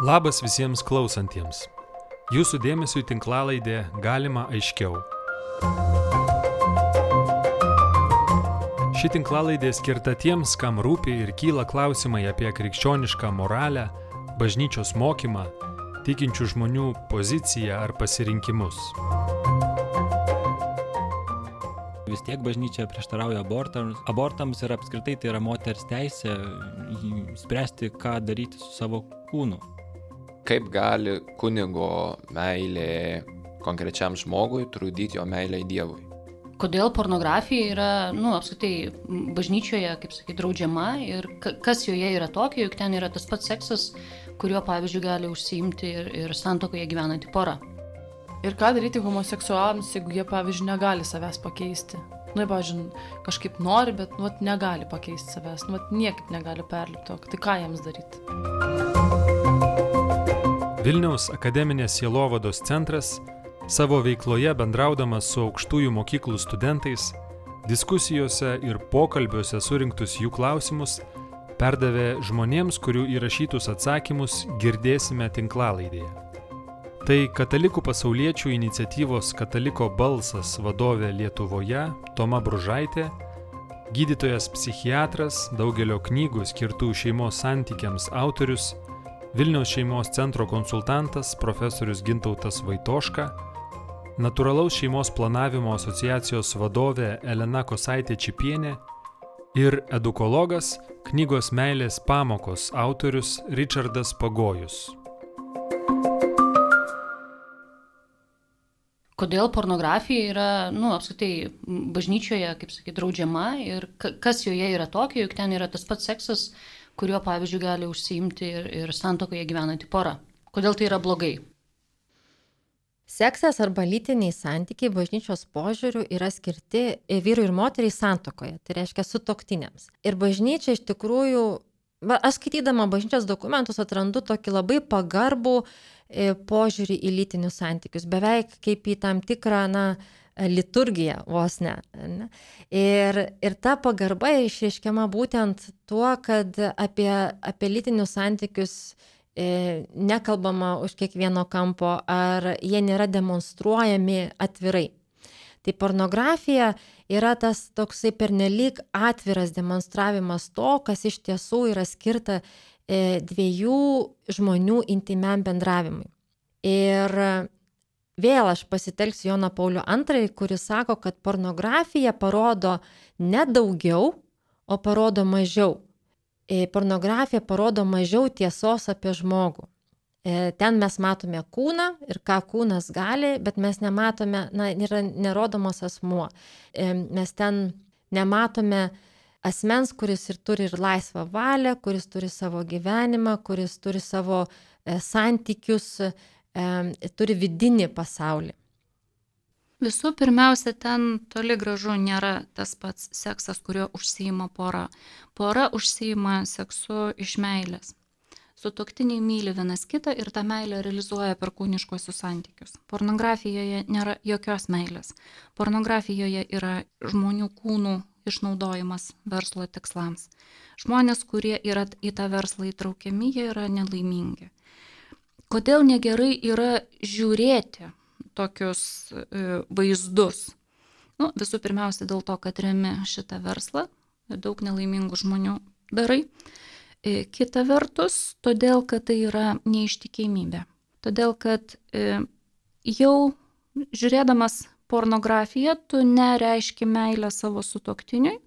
Labas visiems klausantiems. Jūsų dėmesio į tinklalaidę galima aiškiau. Ši tinklalaidė skirta tiems, kam rūpi ir kyla klausimai apie krikščionišką moralę, bažnyčios mokymą, tikinčių žmonių poziciją ar pasirinkimus. vis tiek bažnyčia prieštarauja abortams, abortams ir apskritai tai yra moters teisė spręsti, ką daryti su savo kūnu. Kaip gali kunigo meilė konkrečiam žmogui trukdyti jo meilę į Dievui? Kodėl pornografija yra, nu, apskritai, bažnyčioje, kaip sakai, draudžiama ir kas joje yra tokio, juk ten yra tas pats seksas, kuriuo, pavyzdžiui, gali užsiimti ir, ir santokoje gyvenanti pora. Ir ką daryti homoseksualams, jeigu jie, pavyzdžiui, negali savęs pakeisti? Nu, pavyzdžiui, kažkaip nori, bet, nu, negali pakeisti savęs, nu, niekaip negali perlipti. Tai ką jiems daryti? Vilniaus akademinės Jėlovados centras savo veikloje bendraudamas su aukštųjų mokyklų studentais, diskusijose ir pokalbiuose surinktus jų klausimus, perdavė žmonėms, kurių įrašytus atsakymus girdėsime tinklalaidėje. Tai katalikų pasauliečių iniciatyvos Kataliko balsas vadovė Lietuvoje Toma Bružaitė, gydytojas psichiatras, daugelio knygų skirtų šeimos santykiams autorius, Vilniaus šeimos centro konsultantas profesorius Gintautas Vaitoška, Naturalaus šeimos planavimo asociacijos vadovė Elena Kosaitė Čipienė ir edukologas, knygos meilės pamokos autorius Richardas Pagojus. kodėl pornografija yra, nu, apskritai, bažnyčioje, kaip sakyt, draudžiama ir kas joje yra tokio, juk ten yra tas pats seksas, kuriuo, pavyzdžiui, gali užsiimti ir, ir santokoje gyvenanti pora. Kodėl tai yra blogai? Seksas arba lytiniai santykiai bažnyčios požiūrių yra skirti vyrui ir moteriai santokoje, tai reiškia sutoktiniams. Ir bažnyčia iš tikrųjų, va, aš skaitydama bažnyčios dokumentus atrandu tokį labai pagarbų E, požiūrį į lytinius santykius, beveik kaip į tam tikrą, na, liturgiją vos ne. ne? Ir, ir ta pagarba išreiškiama būtent tuo, kad apie, apie lytinius santykius e, nekalbama už kiekvieno kampo, ar jie nėra demonstruojami atvirai. Tai pornografija yra tas toksai pernelyg atviras demonstravimas to, kas iš tiesų yra skirta E, dviejų žmonių intimiam bendravimui. Ir vėl aš pasitelksiu Joną Paulių II, kuris sako, kad pornografija parodo ne daugiau, o parodo mažiau. E, pornografija parodo mažiau tiesos apie žmogų. E, ten mes matome kūną ir ką kūnas gali, bet mes nematome, na, yra nerodomas asmuo. Mes ten nematome asmens, kuris ir turi ir laisvą valią, kuris turi savo gyvenimą, kuris turi savo e, santykius, e, turi vidinį pasaulį. Visų pirmiausia, ten toli gražu nėra tas pats seksas, kuriuo užsijima pora. Pora užsijima seksu iš meilės. Sutoktiniai myli vienas kitą ir tą meilę realizuoja per kūniškosius santykius. Pornografijoje nėra jokios meilės. Pornografijoje yra žmonių kūnų išnaudojimas verslo tikslams. Žmonės, kurie yra į tą verslą įtraukiami, jie yra nelaimingi. Kodėl negerai yra žiūrėti tokius e, vaizdus? Nu, visų pirmiausia dėl to, kad remi šitą verslą, daug nelaimingų žmonių darai. E, kita vertus, todėl, kad tai yra neištikimybė. Todėl, kad e, jau žiūrėdamas pornografiją, tu nereiški meilę savo sutoktiniui,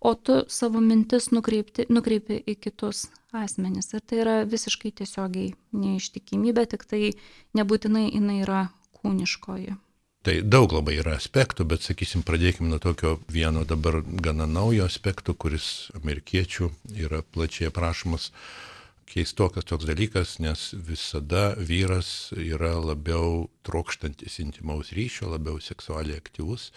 o tu savo mintis nukreipti, nukreipi į kitus asmenis. Ir tai yra visiškai tiesiogiai neištikimybė, tik tai nebūtinai jinai yra kūniškoji. Tai daug labai yra aspektų, bet sakysim, pradėkime nuo tokio vieno dabar gana naujo aspektų, kuris amerikiečių yra plačiai aprašomas keistokas toks dalykas, nes visada vyras yra labiau trokštantis intimaus ryšio, labiau seksualiai aktyvus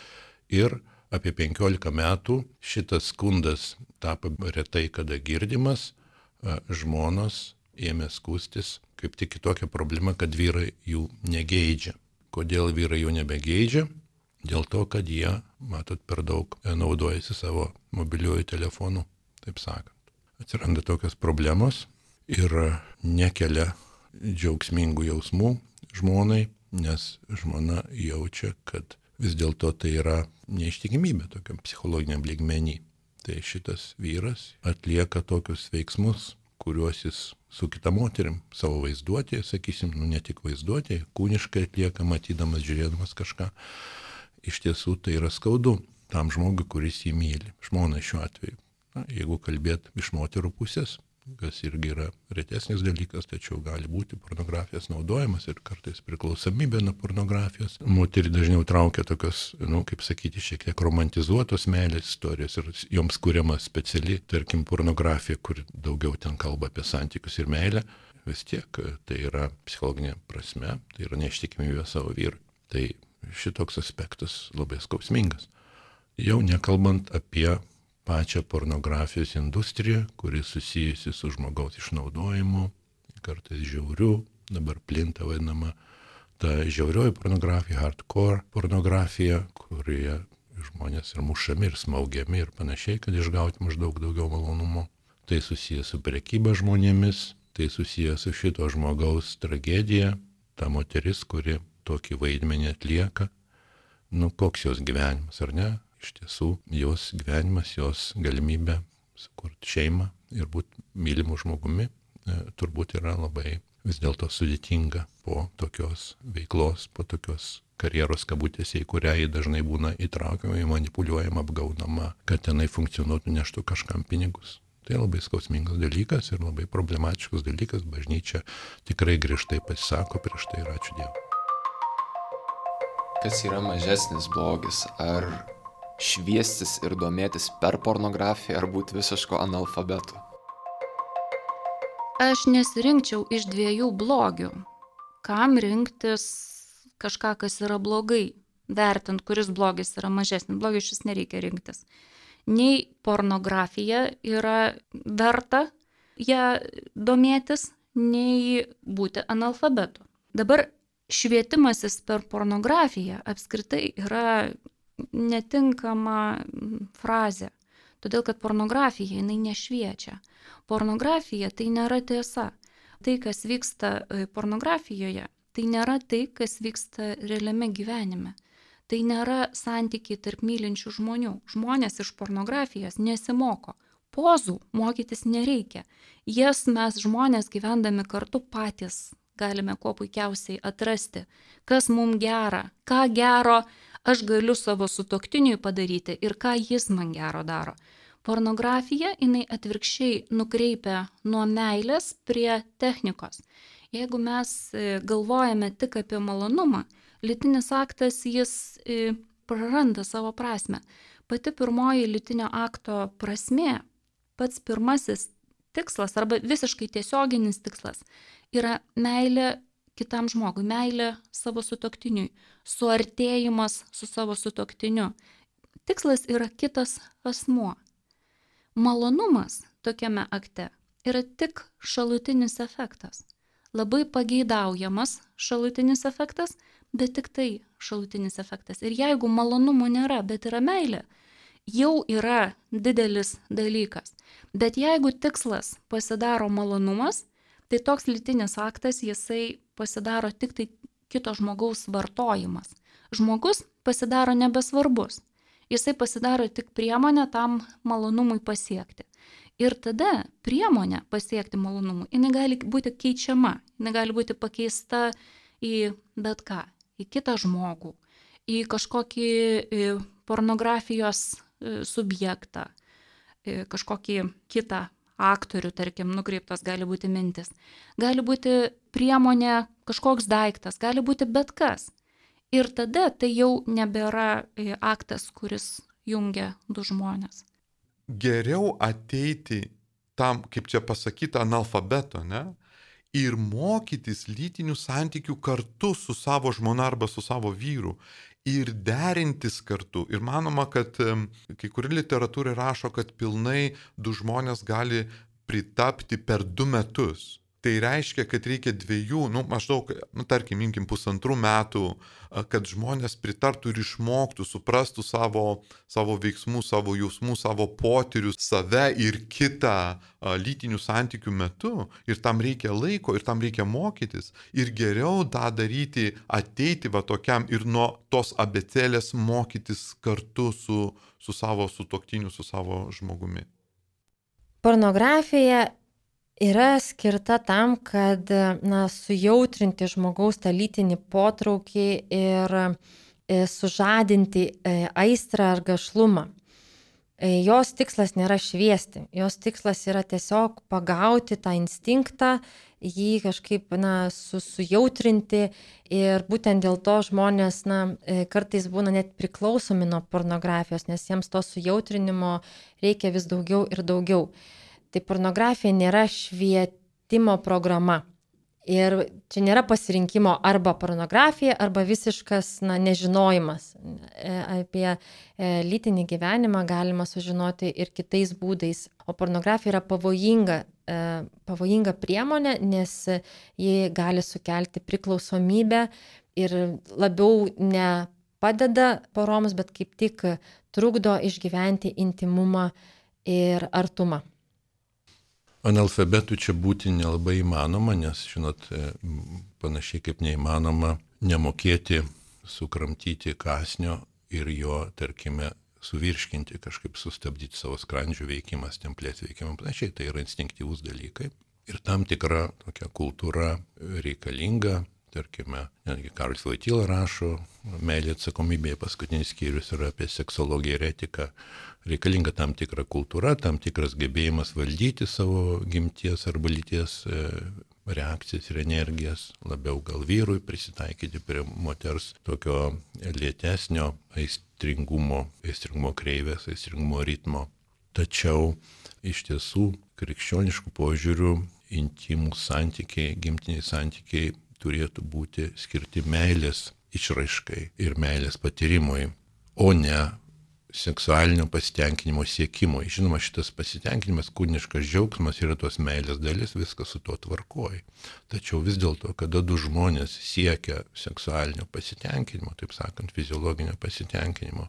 ir apie 15 metų šitas skundas tapo retai kada girdimas, žmonos ėmė skūstis kaip tik kitokią problemą, kad vyrai jų negeidžia. Kodėl vyrai jų nebegeidžia? Dėl to, kad jie, matot, per daug naudojasi savo mobiliuoju telefonu, taip sakant. Atsiranda tokios problemos, ir nekelia džiaugsmingų jausmų žmonai, nes žmona jaučia, kad vis dėlto tai yra neištikimybė tokiam psichologiniam lygmenį. Tai šitas vyras atlieka tokius veiksmus, kuriuos jis su kita moterim savo vaizduotėje, sakysim, nu ne tik vaizduotėje, kūniškai atlieka, matydamas, žiūrėdamas kažką. Iš tiesų tai yra skaudu tam žmogui, kuris jį myli, žmona šiuo atveju. Na, jeigu kalbėt iš moterų pusės, kas irgi yra retesnis dalykas, tačiau gali būti pornografijos naudojimas ir kartais priklausomybė nuo pornografijos. Moterį dažniau traukia tokios, na, nu, kaip sakyti, šiek tiek romantizuotos meilės istorijos ir joms kuriama speciali, tarkim, pornografija, kur daugiau ten kalba apie santykius ir meilę. Vis tiek tai yra psichologinė prasme, tai yra neištikimybė savo vyrui. Tai šitoks aspektas labai skausmingas. Jau nekalbant apie pačią pornografijos industriją, kuri susijusi su žmogaus išnaudojimu, kartais žiauriu, dabar plinta vadinama ta žiaurioji pornografija, hardcore pornografija, kurioje žmonės ir mušami, ir smaugiami, ir panašiai, kad išgauti maždaug daugiau malonumo. Tai susijęs su prekyba žmonėmis, tai susijęs su šito žmogaus tragedija, ta moteris, kuri tokį vaidmenį atlieka, nu koks jos gyvenimas, ar ne? Iš tiesų jos gyvenimas, jos galimybė sukurti šeimą ir būti mylimu žmogumi e, turbūt yra labai vis dėlto sudėtinga po tokios veiklos, po tokios karjeros kabutėse, į kurią jį dažnai būna įtraukiama, manipuliuojama, apgaunama, kad tenai funkcionuotų, neštų kažkam pinigus. Tai labai skausmingas dalykas ir labai problematiškas dalykas, bažnyčia tikrai griežtai pasisako prieš tai ir ačiū Dievui. Kas yra mažesnis blogis? Ar šviestis ir domėtis per pornografiją ar būti visiško analfabetu? Aš nesirinkčiau iš dviejų blogių. Kam rinktis kažką, kas yra blogai? Vertint, kuris blogis yra mažesnis. Blogį iš vis nereikia rinktis. Nei pornografija yra verta ją domėtis, nei būti analfabetu. Dabar švietimasis per pornografiją apskritai yra netinkama frazė. Todėl, kad pornografija jinai nešviečia. Pornografija tai nėra tiesa. Tai, kas vyksta e, pornografijoje, tai nėra tai, kas vyksta realiame gyvenime. Tai nėra santykiai tarp mylinčių žmonių. Žmonės iš pornografijos nesimoko. Pozų mokytis nereikia. Jas mes žmonės gyvendami kartu patys galime kuo puikiausiai atrasti, kas mums gera, ką gero aš galiu savo sutoktiniui padaryti ir ką jis man gero daro. Pornografija jinai atvirkščiai nukreipia nuo meilės prie technikos. Jeigu mes e, galvojame tik apie malonumą, litinis aktas jis e, praranda savo prasme. Pati pirmoji litinio akto prasme, pats pirmasis tikslas arba visiškai tiesioginis tikslas yra meilė kitam žmogui, meilė savo sutoktiniui, suartėjimas su savo sutoktiniu. Tikslas yra kitas asmuo. Malonumas tokiame akte yra tik šalutinis efektas. Labai pageidaujamas šalutinis efektas, bet tik tai šalutinis efektas. Ir jeigu malonumų nėra, bet yra meilė, jau yra didelis dalykas. Bet jeigu tikslas pasidaro malonumas, tai toks lytinis aktas jisai pasidaro tik tai kito žmogaus vartojimas. Žmogus pasidaro nebesvarbus. Jisai pasidaro tik priemonė tam malonumui pasiekti. Ir tada priemonė pasiekti malonumui, jinai gali būti keičiama, jinai gali būti pakeista į bet ką, į kitą žmogų, į kažkokį pornografijos e, subjektą, kažkokį kitą aktorių, tarkim, nukreiptos gali būti mintis. Gali būti priemonė, kažkoks daiktas, gali būti bet kas. Ir tada tai jau nebėra e, aktas, kuris jungia du žmonės. Geriau ateiti tam, kaip čia pasakyta, analfabeto, ne? Ir mokytis lytinių santykių kartu su savo žmona arba su savo vyru ir derintis kartu. Ir manoma, kad kai kuri literatūra rašo, kad pilnai du žmonės gali pritapti per du metus. Tai reiškia, kad reikia dviejų, nu, maždaug, nu, tarkim, imkim pusantrų metų, kad žmonės pritartų ir išmoktų, suprastų savo, savo veiksmų, savo jausmų, savo potyrius, save ir kitą lytinių santykių metu. Ir tam reikia laiko, ir tam reikia mokytis. Ir geriau tą daryti, ateiti va tokiam ir nuo tos abecelės mokytis kartu su, su savo sutoktiniu, su savo žmogumi. Pornografija yra skirta tam, kad na, sujautrinti žmogaus tą lytinį potraukį ir e, sužadinti e, aistrą ar gašlumą. E, jos tikslas nėra šviesti, jos tikslas yra tiesiog pagauti tą instinktą, jį kažkaip na, su, sujautrinti ir būtent dėl to žmonės na, kartais būna net priklausomi nuo pornografijos, nes jiems to sujautrinimo reikia vis daugiau ir daugiau. Tai pornografija nėra švietimo programa. Ir čia nėra pasirinkimo arba pornografija, arba visiškas na, nežinojimas. E, apie e, lytinį gyvenimą galima sužinoti ir kitais būdais. O pornografija yra pavojinga, e, pavojinga priemonė, nes ji gali sukelti priklausomybę ir labiau ne padeda poroms, bet kaip tik trukdo išgyventi intimumą ir artumą. Analfabetų čia būti nelabai įmanoma, nes, žinot, e, panašiai kaip neįmanoma nemokėti sukramtyti kasnio ir jo, tarkime, suvirškinti, kažkaip sustabdyti savo skrandžių veikimas, templės veikimą, panašiai, tai yra instinktyvūs dalykai. Ir tam tikra tokia kultūra reikalinga, tarkime, netgi Karolis Vaityla rašo, meilė atsakomybėje paskutinis skyrius yra apie seksologiją ir etiką, reikalinga tam tikra kultūra, tam tikras gebėjimas valdyti savo gimties arba lyties e, reakcijas ir energijas, labiau gal vyrui prisitaikyti prie moters tokio lėtesnio aistringumo, aistringumo kreivės, aistringumo ritmo. Tačiau iš tiesų krikščioniškų požiūrių intimų santykiai, gimtiniai santykiai turėtų būti skirti meilės išraiškai ir meilės patyrimui, o ne seksualinio pasitenkinimo siekimui. Žinoma, šitas pasitenkinimas, kūniškas džiaugsmas yra tos meilės dalis, viskas su tuo tvarkoji. Tačiau vis dėlto, kada du žmonės siekia seksualinio pasitenkinimo, taip sakant, fiziologinio pasitenkinimo,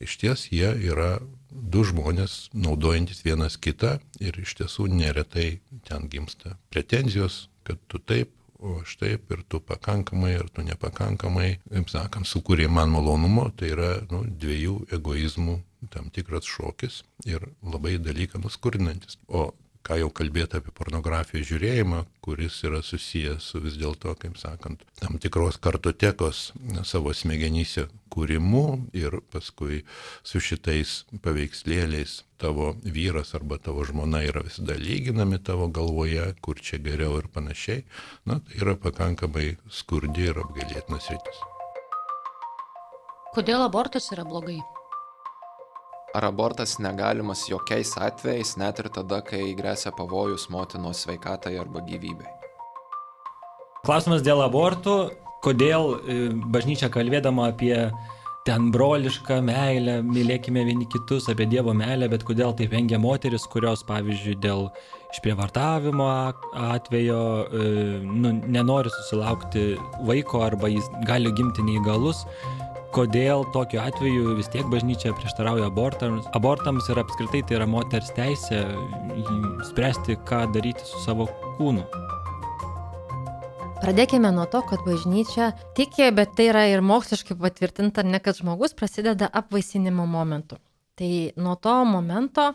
iš ties jie yra du žmonės naudojantis vienas kitą ir iš tiesų neretai ten gimsta pretenzijos, kad tu taip, o aš taip ir tu pakankamai, ir tu nepakankamai, kaip sakant, sukūrė man malonumo, tai yra nu, dviejų egoizmų tam tikras šokis ir labai dalyką nuskurdinantis. O ką jau kalbėti apie pornografijos žiūrėjimą, kuris yra susijęs su vis dėlto, kaip sakant, tam tikros kartotekos savo smegenyse kūrimu ir paskui su šitais paveikslėliais tavo vyras arba tavo žmona yra visada lyginami tavo galvoje, kur čia geriau ir panašiai, na, tai yra pakankamai skurdi ir apgailėtinas rytis. Kodėl abortas yra blogai? Ar abortas negalimas jokiais atvejais, net ir tada, kai grėsia pavojus motinos sveikatai arba gyvybei? Klausimas dėl abortų. Kodėl e, bažnyčia kalbėdama apie ten brolišką meilę, mylėkime vieni kitus, apie Dievo meilę, bet kodėl taip vengia moteris, kurios, pavyzdžiui, dėl išprievartavimo atvejo e, nu, nenori susilaukti vaiko arba jis gali gimti neįgalus kodėl tokiu atveju vis tiek bažnyčia prieštarauja abortams, abortams ir apskritai tai yra moters teisė spręsti, ką daryti su savo kūnu. Pradėkime nuo to, kad bažnyčia tiki, bet tai yra ir moksliškai patvirtinta, ne kad žmogus prasideda apvaisinimo momentu. Tai nuo to momento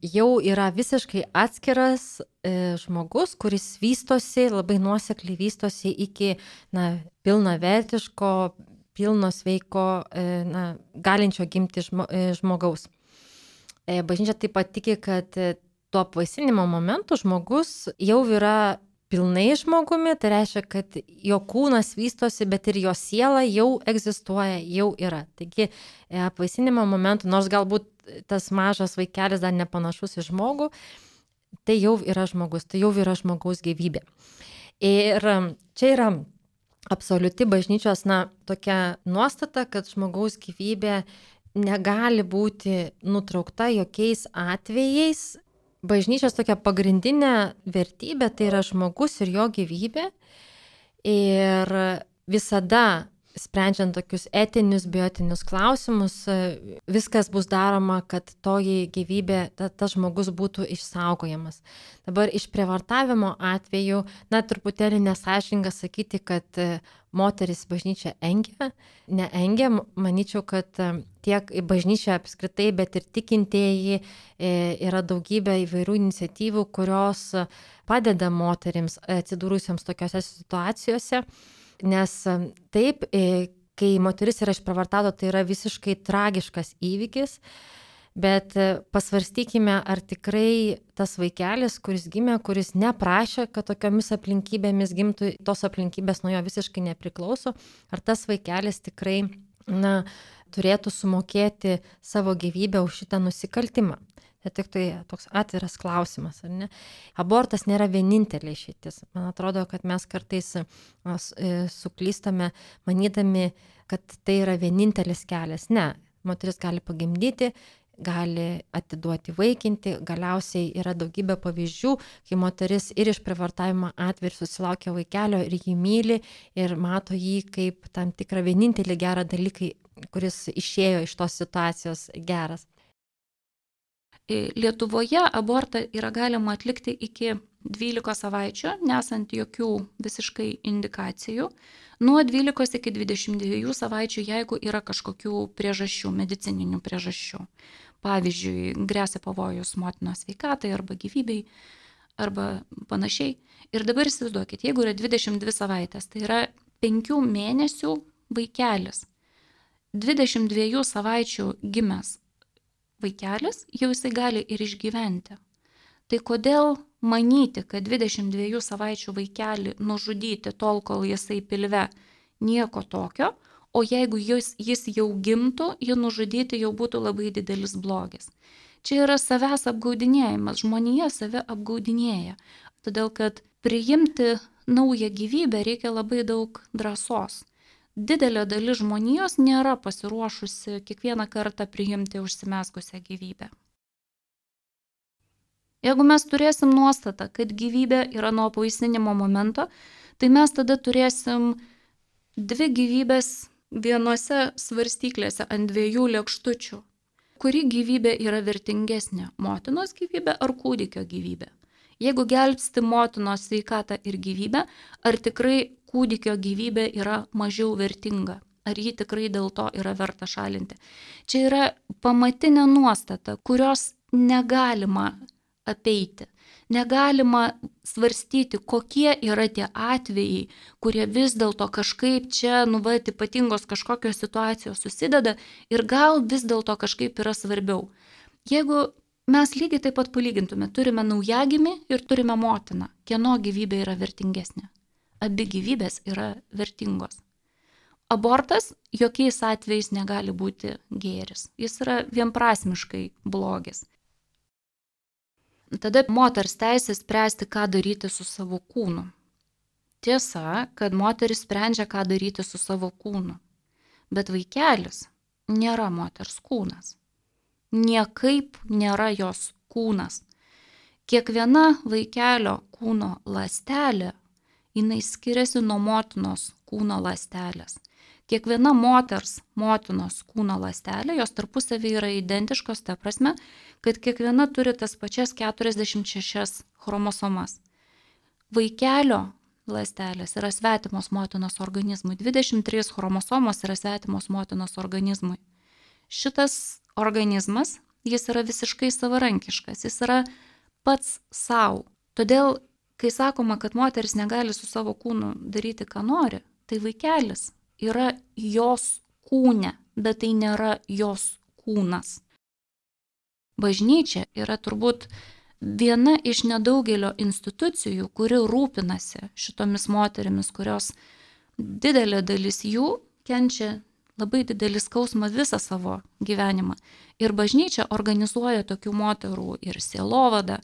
jau yra visiškai atskiras e, žmogus, kuris vystosi, labai nuosekliai vystosi iki na, pilnavertiško, pilno sveiko, e, na, galinčio gimti žmo, e, žmogaus. E, bažnyčia taip pat tiki, kad tuo apvaisinimo momentu žmogus jau yra pilnai žmogumi, tai reiškia, kad jo kūnas vystosi, bet ir jo siela jau egzistuoja, jau yra. Taigi apvaisinimo momentu, nors galbūt tas mažas vaikelis dar nepanašus į žmogų, tai jau yra žmogus, tai jau yra žmogaus gyvybė. Ir čia yra absoliuti bažnyčios, na, tokia nuostata, kad žmogaus gyvybė negali būti nutraukta jokiais atvejais, bažnyčios tokia pagrindinė vertybė tai yra žmogus ir jo gyvybė. Ir visada sprendžiant tokius etinius, biotinius klausimus, viskas bus daroma, kad toji gyvybė, ta, tas žmogus būtų išsaugojamas. Dabar iš prievartavimo atveju, na, truputėlį nesažinga sakyti, kad e, moteris bažnyčia engia, neengia, manyčiau, kad e, tiek bažnyčia apskritai, bet ir tikintieji e, yra daugybė įvairių iniciatyvų, kurios padeda moteriams atsidūrusiems tokiuose situacijose nes taip, e, kai moteris yra išpravartauta, tai yra visiškai tragiškas įvykis, bet e, pasvarstykime, ar tikrai tas vaikelis, kuris gimė, kuris neprašė, kad tokiomis aplinkybėmis gimtų, tos aplinkybės nuo jo visiškai nepriklauso, ar tas vaikelis tikrai, na, turėtų sumokėti savo gyvybę už šitą nusikaltimą. Tai tik tai toks atviras klausimas, ar ne? Abortas nėra vienintelė išeitis. Man atrodo, kad mes kartais e, suklystame, manydami, kad tai yra vienintelis kelias. Ne, moteris gali pagimdyti, gali atiduoti vaikinti, galiausiai yra daugybė pavyzdžių, kai moteris ir iš privartavimo atveju susilaukia vaikelio ir jį myli ir mato jį kaip tam tikrą vienintelį gerą dalyką, kuris išėjo iš tos situacijos geras. Lietuvoje abortą yra galima atlikti iki 12 savaičių, nesant jokių visiškai indikacijų, nuo 12 iki 22 savaičių, jeigu yra kažkokių priežasčių, medicininių priežasčių. Pavyzdžiui, grėsia pavojus motinos sveikatai arba gyvybei arba panašiai. Ir dabar įsivaizduokit, jeigu yra 22 savaitės, tai yra 5 mėnesių vaikelis. 22 savaičių gimęs vaikelis, jau jisai gali ir išgyventi. Tai kodėl manyti, kad 22 savaičių vaikelį nužudyti tol, kol jisai pilve, nieko tokio, o jeigu jis, jis jau gimtų, jį nužudyti jau būtų labai didelis blogis. Čia yra savęs apgaudinėjimas, žmonija save apgaudinėja, todėl kad priimti naują gyvybę reikia labai daug drąsos didelė dalis žmonijos nėra pasiruošusi kiekvieną kartą priimti užsimesgusią gyvybę. Jeigu mes turėsim nuostatą, kad gyvybė yra nuo pavaisinimo momento, tai mes tada turėsim dvi gyvybės vienose svarstyklėse ant dviejų lėkštučių. Kuri gyvybė yra vertingesnė - motinos gyvybė ar kūdikio gyvybė? Jeigu gelbsti motinos sveikatą ir gyvybę, ar tikrai kūdikio gyvybė yra mažiau vertinga. Ar jį tikrai dėl to yra verta šalinti. Čia yra pamatinė nuostata, kurios negalima apeiti. Negalima svarstyti, kokie yra tie atvejai, kurie vis dėlto kažkaip čia, nu, va, ypatingos kažkokios situacijos susideda ir gal vis dėlto kažkaip yra svarbiau. Jeigu mes lygiai taip pat palygintume, turime naujagimį ir turime motiną, kieno gyvybė yra vertingesnė abi gyvybės yra vertingos. Abortas jokiais atvejais negali būti gėris. Jis yra vienprasmiškai blogis. Tada moters teisė spręsti, ką daryti su savo kūnu. Tiesa, kad moteris sprendžia, ką daryti su savo kūnu. Bet vaikelis nėra moters kūnas. Niekaip nėra jos kūnas. Kiekviena vaikelio kūno lastelė jinai skiriasi nuo motinos kūno lastelės. Kiekviena moters motinos kūno lastelė, jos tarpusavį yra identiškos, ta prasme, kad kiekviena turi tas pačias 46 chromosomas. Vaikelio lastelės yra svetimos motinos organizmui, 23 chromosomos yra svetimos motinos organizmui. Šitas organizmas, jis yra visiškai savarankiškas, jis yra pats savo. Todėl Kai sakoma, kad moteris negali su savo kūnu daryti, ką nori, tai vaikelis yra jos kūne, bet tai nėra jos kūnas. Bažnyčia yra turbūt viena iš nedaugelio institucijų, kuri rūpinasi šitomis moterimis, kurios didelė dalis jų kenčia labai didelį skausmą visą savo gyvenimą. Ir bažnyčia organizuoja tokių moterų ir sielovadą,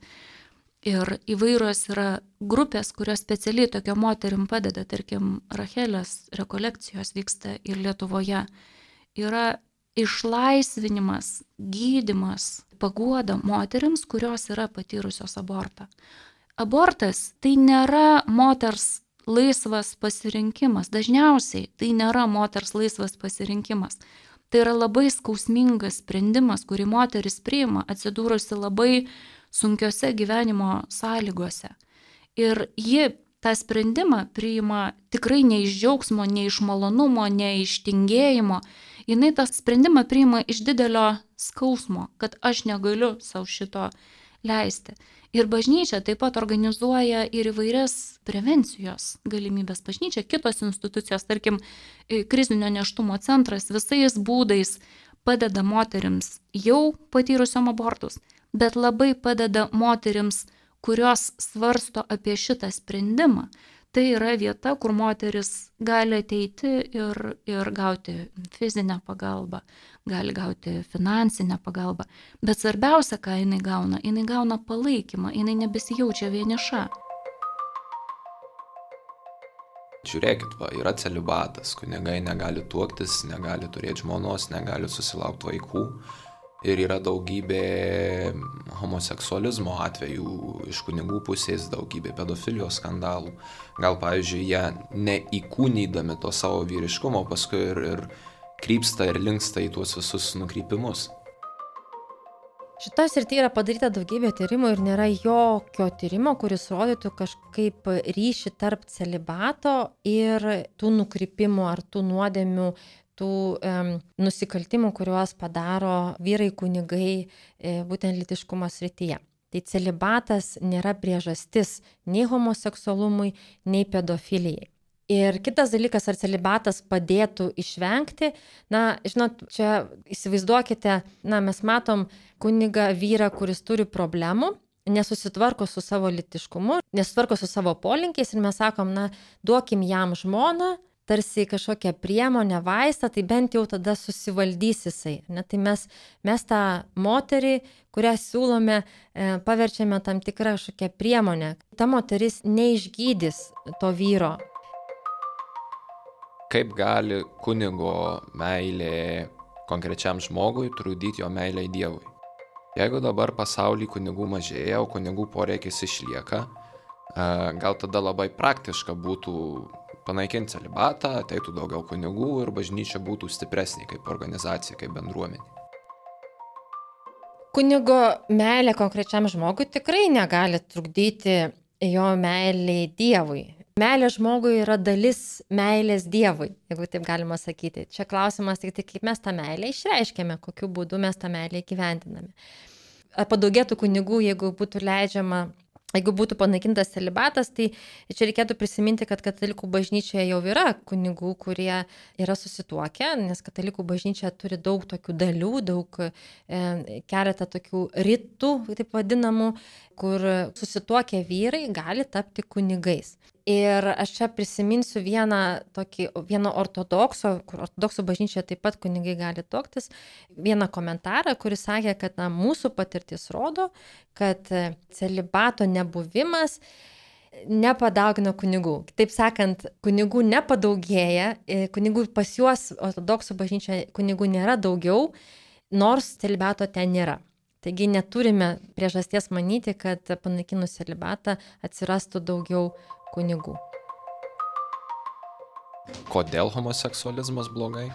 Ir įvairios yra grupės, kurios specialiai tokio moterim padeda, tarkim, Rachelės rekolekcijos vyksta ir Lietuvoje. Yra išlaisvinimas, gydimas, paguoda moteriams, kurios yra patyrusios abortą. Abortas tai nėra moters laisvas pasirinkimas. Dažniausiai tai nėra moters laisvas pasirinkimas. Tai yra labai skausmingas sprendimas, kurį moteris priima atsidūrusi labai sunkiose gyvenimo sąlygose. Ir ji tą sprendimą priima tikrai ne iš džiaugsmo, ne iš malonumo, ne iš tingėjimo. Jis tą sprendimą priima iš didelio skausmo, kad aš negaliu savo šito leisti. Ir bažnyčia taip pat organizuoja ir įvairias prevencijos galimybės. Bažnyčia, kitos institucijos, tarkim, krizinio neštumo centras visais būdais padeda moteriams jau patyrusiom abortus, bet labai padeda moteriams kurios svarsto apie šitą sprendimą, tai yra vieta, kur moteris gali ateiti ir, ir gauti fizinę pagalbą, gali gauti finansinę pagalbą. Bet svarbiausia, ką jinai gauna, jinai gauna palaikymą, jinai nebesijaučia vieniša. Žiūrėkit, va, yra celibatas, kunigai negali tuoktis, negali turėti žmonos, negali susilaukti vaikų ir yra daugybė homoseksualizmo atvejų iš kunigų pusės, daugybė pedofilijos skandalų. Gal, pavyzdžiui, jie neįkūnydami to savo vyriškumo paskui ir, ir krypsta ir linksta į tuos visus nukrypimus. Šitoje srityje yra padaryta daugybė tyrimų ir nėra jokio tyrimo, kuris rodytų kažkaip ryšį tarp celibato ir tų nukrypimų ar tų nuodėmių tų um, nusikaltimų, kuriuos padaro vyrai kunigai e, būtent litiškumo srityje. Tai celibatas nėra priežastis nei homoseksualumui, nei pedofilijai. Ir kitas dalykas, ar celibatas padėtų išvengti, na, žinot, čia įsivaizduokite, na, mes matom kunigą vyrą, kuris turi problemų, nesusitvarko su savo litiškumu, nesusitvarko su savo polinkiais ir mes sakom, na, duokim jam žmoną, tarsi kažkokią priemonę, vaistą, tai bent jau tada susivaldys jisai. Ne? Tai mes, mes tą moterį, kurią siūlome, e, paverčiame tam tikrą kažkokią priemonę. Ta moteris neišgydys to vyro. Kaip gali kunigo meilė konkrečiam žmogui trukdyti jo meilę Dievui? Jeigu dabar pasaulyje kunigų mažėja, o kunigų poreikis išlieka, gal tada labai praktiška būtų panaikinti celibatą, ateitų daugiau kunigų ir bažnyčia būtų stipresnė kaip organizacija, kaip bendruomenė. Kunigo meilė konkrečiam žmogui tikrai negali trukdyti jo meiliai Dievui. Meilė žmogui yra dalis meilės Dievui, jeigu taip galima sakyti. Čia klausimas tik tai, kaip mes tą meilę išreiškėme, kokiu būdu mes tą meilę įgyvendiname. Ar padaugėtų kunigų, jeigu būtų leidžiama Jeigu būtų panaikintas celibatas, tai čia reikėtų prisiminti, kad katalikų bažnyčioje jau yra kunigų, kurie yra susituokę, nes katalikų bažnyčia turi daug tokių dalių, daug e, keletą tokių rytų, taip vadinamų, kur susituokę vyrai gali tapti kunigais. Ir aš čia prisiminsiu vieną tokį, vieno ortodokso, kur ortodoksų bažnyčioje taip pat kunigai gali toktis, vieną komentarą, kuris sakė, kad na, mūsų patirtis rodo, kad celibato nebuvimas nepadaugino kunigų. Taip sakant, kunigų nepadaugėja, kunigų pas juos ortodoksų bažnyčioje kunigų nėra daugiau, nors celibato ten nėra. Taigi neturime priežasties manyti, kad panaikinus celibatą atsirastų daugiau kunigų. Kodėl homoseksualizmas blogai?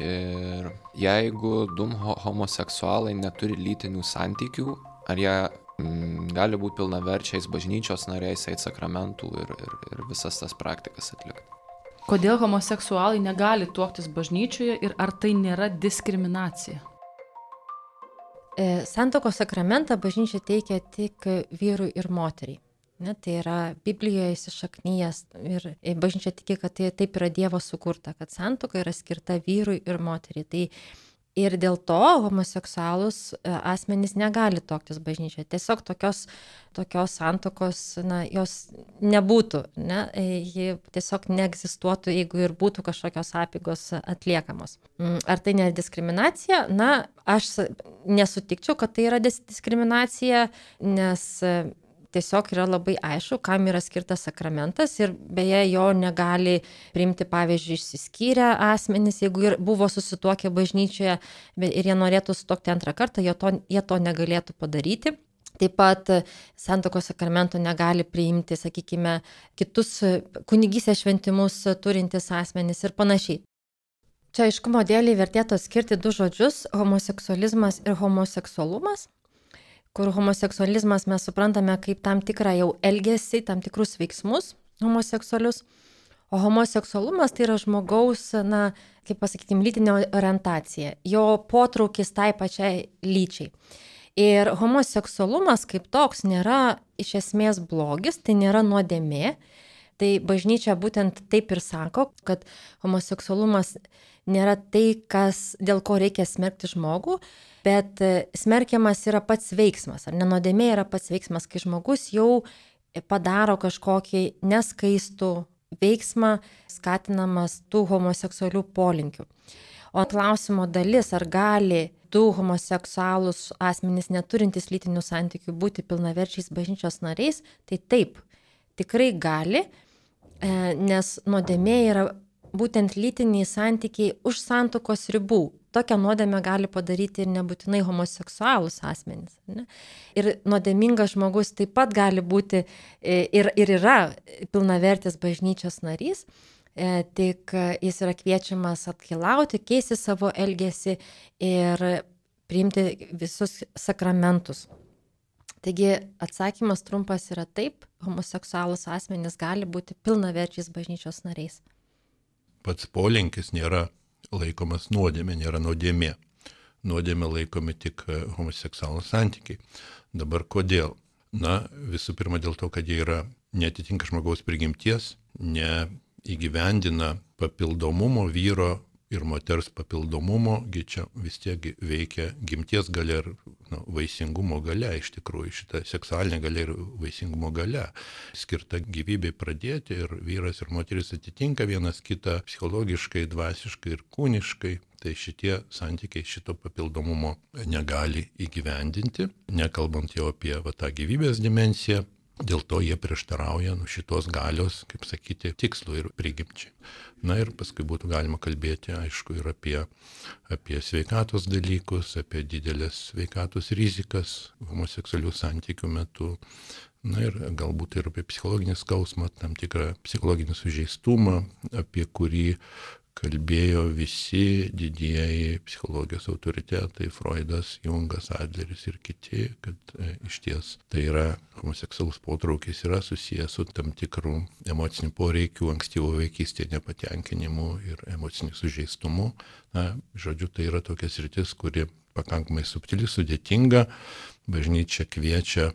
Ir jeigu du homoseksualai neturi lytinių santykių, ar jie mm, gali būti pilnaverčiais bažnyčios nariais, eiti sakramentų ir, ir, ir visas tas praktikas atlikti. Kodėl homoseksualai negali tuoktis bažnyčioje ir ar tai nėra diskriminacija? E, Santokos sakramentą bažnyčia teikia tik vyrui ir moteriai. Ne, tai yra Biblijoje įsišaknyjas ir bažnyčia tiki, kad tai taip yra Dievo sukurta, kad santoka yra skirta vyrui ir moteriai. Tai ir dėl to homoseksualus e, asmenys negali toktis bažnyčioje. Tiesiog tokios, tokios santokos, na, jos nebūtų, ne, e, ji tiesiog neegzistuotų, jeigu ir būtų kažkokios apygos atliekamos. Mm, ar tai ne diskriminacija? Na, aš nesutikčiau, kad tai yra diskriminacija, nes tiesiog yra labai aišku, kam yra skirtas sakramentas ir beje jo negali priimti, pavyzdžiui, išsiskyrę asmenys, jeigu ir buvo susituokę bažnyčioje ir jie norėtų sutokti antrą kartą, to, jie to negalėtų padaryti. Taip pat santokos sakramento negali priimti, sakykime, kitus kunigysės šventimus turintis asmenys ir panašiai. Čia aiškumo dėliai vertėtų atskirti du žodžius - homoseksualizmas ir homoseksualumas kur homoseksualizmas mes suprantame kaip tam tikrą jau elgesį, tam tikrus veiksmus homoseksualius, o homoseksualumas tai yra žmogaus, na, kaip pasakykime, lytinė orientacija, jo potraukis tai pačiai lyčiai. Ir homoseksualumas kaip toks nėra iš esmės blogis, tai nėra nuodėmė. Tai bažnyčia būtent taip ir sako, kad homoseksualumas nėra tai, kas, dėl ko reikia smerkti žmogų, bet e, smerkiamas yra pats veiksmas, ar nenodėmė yra pats veiksmas, kai žmogus jau padaro kažkokį neskaistų veiksmą, skatinamas tų homoseksualių polinkių. O klausimo dalis, ar gali du homoseksualūs asmenys neturintys lytinių santykių būti pilnaverčiais bažnyčios nariais, tai taip, tikrai gali, e, nes nuodėmė yra būtent lytiniai santykiai už santokos ribų. Tokią nuodėmę gali padaryti ir nebūtinai homoseksualūs asmenys. Ne? Ir nuodėmingas žmogus taip pat gali būti e, ir, ir yra pilnavertis bažnyčios narys, e, tik jis yra kviečiamas atkilauti, keisti savo elgesį ir priimti visus sakramentus. Taigi atsakymas trumpas yra taip, homoseksualus asmenys gali būti pilnaverčiais bažnyčios nariais pats polinkis nėra laikomas nuodėmė, nėra nuodėmė. Nuodėmė laikomi tik e, homoseksualūs santykiai. Dabar kodėl? Na, visų pirma dėl to, kad jie yra netitinka žmogaus prigimties, neįgyvendina papildomumo vyro ir moters papildomumo, čia vis tiek veikia gimties galia ir nu, vaisingumo galia, iš tikrųjų šita seksualinė galia ir vaisingumo galia, skirta gyvybei pradėti ir vyras ir moteris atitinka vienas kitą psichologiškai, dvasiškai ir kūniškai. Tai šitie santykiai šito papildomumo negali įgyvendinti, nekalbant jau apie va, tą gyvybės dimensiją, Dėl to jie prieštarauja nu, šitos galios, kaip sakyti, tikslu ir prigimčiai. Na ir paskui būtų galima kalbėti, aišku, ir apie, apie sveikatos dalykus, apie didelės sveikatos rizikas homoseksualių santykių metu. Na ir galbūt ir apie psichologinį skausmą, tam tikrą psichologinį sužeistumą, apie kurį kalbėjo visi didieji psichologijos autoritetai - Freudas, Jungas, Adleris ir kiti, kad e, iš ties tai yra homoseksualus potraukis yra susijęs su tam tikrų emocinių poreikių, ankstyvo vaikystėje nepatenkinimu ir emociniu sužeistumu. Na, žodžiu, tai yra tokia sritis, kuri pakankamai subtili, sudėtinga, bažnyčia kviečia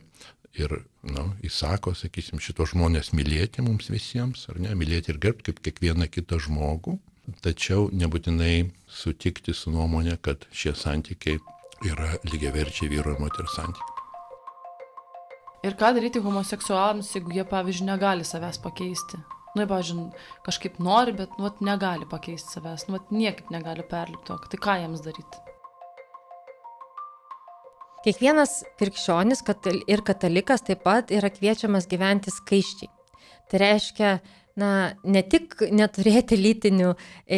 ir, nu, įsako, sakysim, šitos žmonės mylėti mums visiems, ar ne, mylėti ir gerbti kaip kiekvieną kitą žmogų, tačiau nebūtinai sutikti su nuomonė, kad šie santykiai yra lygiaverčiai vyro ir moters santykiai. Ir ką daryti homoseksualams, jeigu jie, pavyzdžiui, negali savęs pakeisti? Nu, pavyzdžiui, kažkaip nori, bet nu, negali pakeisti savęs, nu, niekaip negali perlipti to. Tai ką jiems daryti? Kiekvienas krikščionis ir katalikas taip pat yra kviečiamas gyventi skaiščiai. Tai reiškia, na, ne tik neturėti lytinių,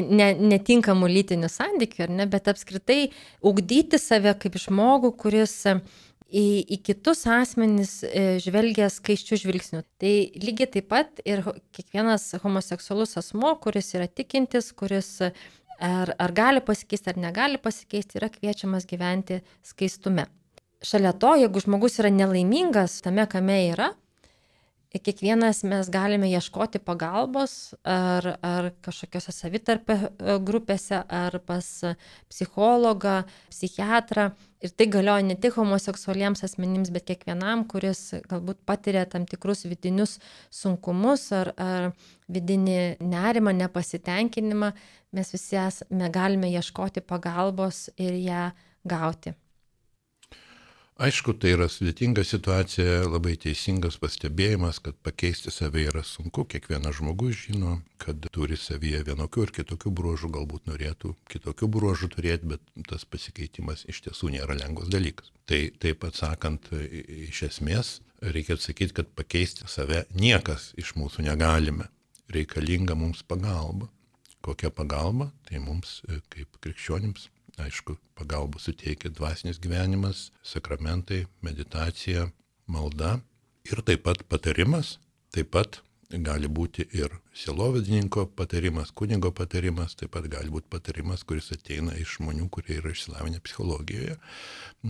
ne, netinkamų lytinių santykių, ne, bet apskritai ugdyti save kaip žmogų, kuris į, į kitus asmenys e, žvelgia skaiščių žvilgsnių. Tai lygiai taip pat ir kiekvienas homoseksualus asmo, kuris yra tikintis, kuris ar, ar gali pasikeisti, ar negali pasikeisti, yra kviečiamas gyventi skaistume. Šalia to, jeigu žmogus yra nelaimingas tame, kame yra, kiekvienas mes galime ieškoti pagalbos ar, ar kažkokiose savitarpio e, grupėse, ar pas psichologą, psichiatrą. Ir tai galioja ne tik homoseksualiems asmenims, bet kiekvienam, kuris galbūt patiria tam tikrus vidinius sunkumus ar, ar vidinį nerimą, nepasitenkinimą, mes visi esame, galime ieškoti pagalbos ir ją gauti. Aišku, tai yra sudėtinga situacija, labai teisingas pastebėjimas, kad pakeisti save yra sunku. Kiekvienas žmogus žino, kad turi savyje vienokių ir kitokių bruožų, galbūt norėtų kitokių bruožų turėti, bet tas pasikeitimas iš tiesų nėra lengvas dalykas. Tai taip atsakant, iš esmės, reikia atsakyti, kad pakeisti save niekas iš mūsų negalime. Reikalinga mums pagalba. Kokia pagalba? Tai mums kaip krikščionims aišku, pagalbą suteikia dvasinis gyvenimas, sakramentai, meditacija, malda ir taip pat patarimas, taip pat gali būti ir sielovadininko patarimas, kunigo patarimas, taip pat gali būti patarimas, kuris ateina iš žmonių, kurie yra išsilavinę psichologijoje,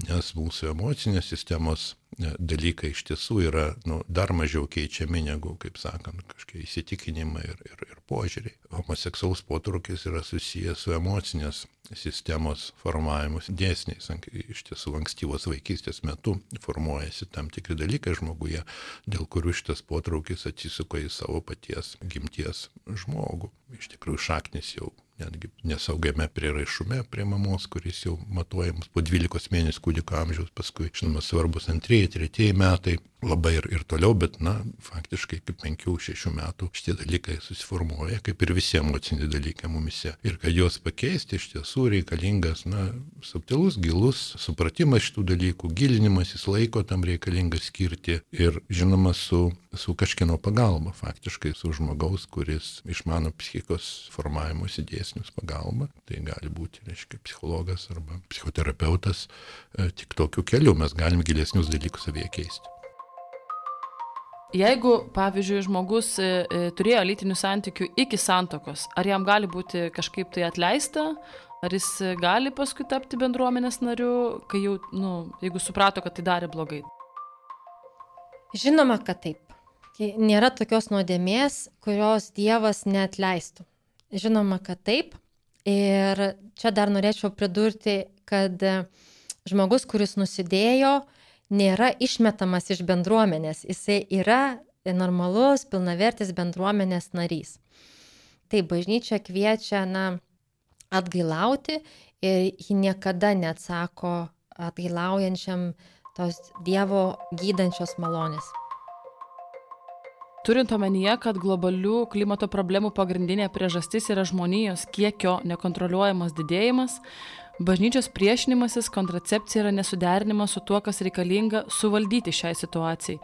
nes mūsų emocinės sistemos dalykai iš tiesų yra nu, dar mažiau keičiami negu, kaip sakant, kažkokie įsitikinimai ir, ir, ir požiūriai. Homoseksualus potrukis yra susijęs su emocinės sistemos formavimus dėsniais. Iš tiesų ankstyvos vaikystės metu formuojasi tam tikri dalykai žmoguje, dėl kurių šitas potraukis atsisuka į savo paties gimties žmogų. Iš tikrųjų šaknis jau netgi nesaugiame priraišume prie mamos, kuris jau matuojamas po 12 mėnesių kūdikio amžiaus, paskui, žinoma, svarbus antrieji, tretieji metai, labai ir, ir toliau, bet, na, faktiškai iki 5-6 metų šitie dalykai susiformuoja, kaip ir visi emociniai dalykai mumise. Ir kad juos pakeisti iš tiesų reikalingas, na, subtilus, gilus supratimas šitų dalykų, gilinimasis laiko tam reikalinga skirti ir, žinoma, su, su kažkieno pagalba, faktiškai su žmogaus, kuris išmano psichikos formavimus idėjas dėsnius pagalba. Tai gali būti, reiškia, psichologas arba psichoterapeutas. E, tik tokiu keliu mes galim gilesnius dalykus savyje keisti. Jeigu, pavyzdžiui, žmogus e, e, turėjo lytinių santykių iki santokos, ar jam gali būti kažkaip tai atleista, ar jis gali paskui tapti bendruomenės nariu, kai jau, nu, jeigu suprato, kad tai darė blogai? Žinoma, kad taip. Nėra tokios nuodėmės, kurios Dievas neatleistų. Žinoma, kad taip. Ir čia dar norėčiau pridurti, kad žmogus, kuris nusidėjo, nėra išmetamas iš bendruomenės. Jisai yra normalus, pilnavertis bendruomenės narys. Tai bažnyčia kviečia na, atgailauti ir ji niekada neatsako atgailaujančiam tos Dievo gydančios malonės. Turint omenyje, kad globalių klimato problemų pagrindinė priežastis yra žmonijos kiekio nekontroliuojamas didėjimas, bažnyčios priešinimasis kontracepcija yra nesuderinimas su tuo, kas reikalinga suvaldyti šiai situacijai.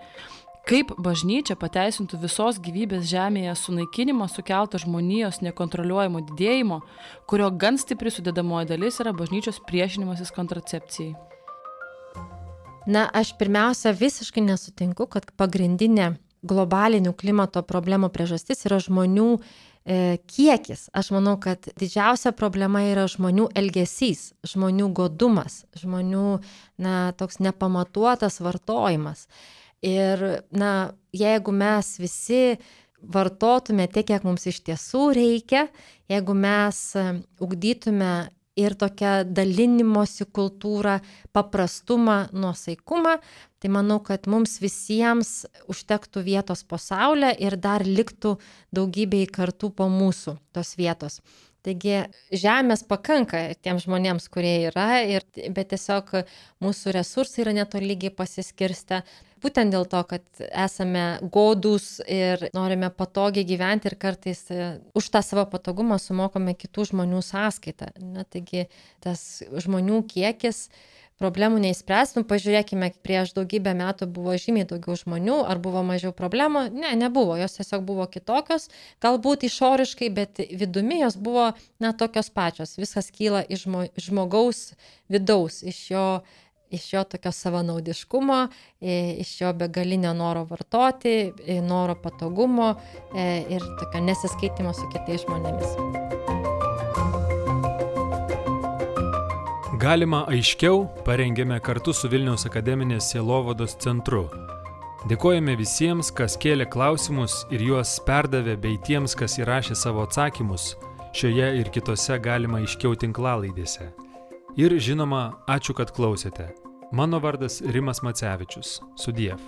Kaip bažnyčia pateisintų visos gyvybės žemėje sunaikinimo sukeltą žmonijos nekontroliuojamo didėjimo, kurio gan stipri sudėdamoji dalis yra bažnyčios priešinimasis kontracepcijai? Na, aš pirmiausia visiškai nesutinku, kad pagrindinė globalinių klimato problemų priežastis yra žmonių kiekis. Aš manau, kad didžiausia problema yra žmonių elgesys, žmonių godumas, žmonių na, toks nepamatuotas vartojimas. Ir na, jeigu mes visi vartotume tiek, kiek mums iš tiesų reikia, jeigu mes e, ugdytume ir tokią dalinimosi kultūrą, paprastumą, nuosaikumą, tai manau, kad mums visiems užtektų vietos po saulę ir dar liktų daugybei kartų po mūsų tos vietos. Taigi žemės pakanka tiems žmonėms, kurie yra, ir, bet tiesiog mūsų resursai yra netolygiai pasiskirsta. Būtent dėl to, kad esame godus ir norime patogiai gyventi ir kartais e, už tą savo patogumą sumokame kitų žmonių sąskaitą. Na, taigi tas žmonių kiekis problemų neįspręs. Nu, pažiūrėkime, prieš daugybę metų buvo žymiai daugiau žmonių, ar buvo mažiau problemų. Ne, nebuvo, jos tiesiog buvo kitokios, galbūt išoriškai, bet vidumi jos buvo, na, tokios pačios. Viskas kyla iš žmogaus vidaus, iš jo iš jo tokio savanaudiškumo, iš jo begalinio noro vartoti, noro patogumo ir tokio nesiskaitimo su kitais žmonėmis. Galima aiškiau parengėme kartu su Vilniaus akademinės sielovados centru. Dėkojame visiems, kas kėlė klausimus ir juos perdavė, bei tiems, kas įrašė savo atsakymus šioje ir kitose galima aiškiau tinklalaidėse. Ir žinoma, ačiū, kad klausėte. Mano vardas Rimas Macevičius. Sudiev.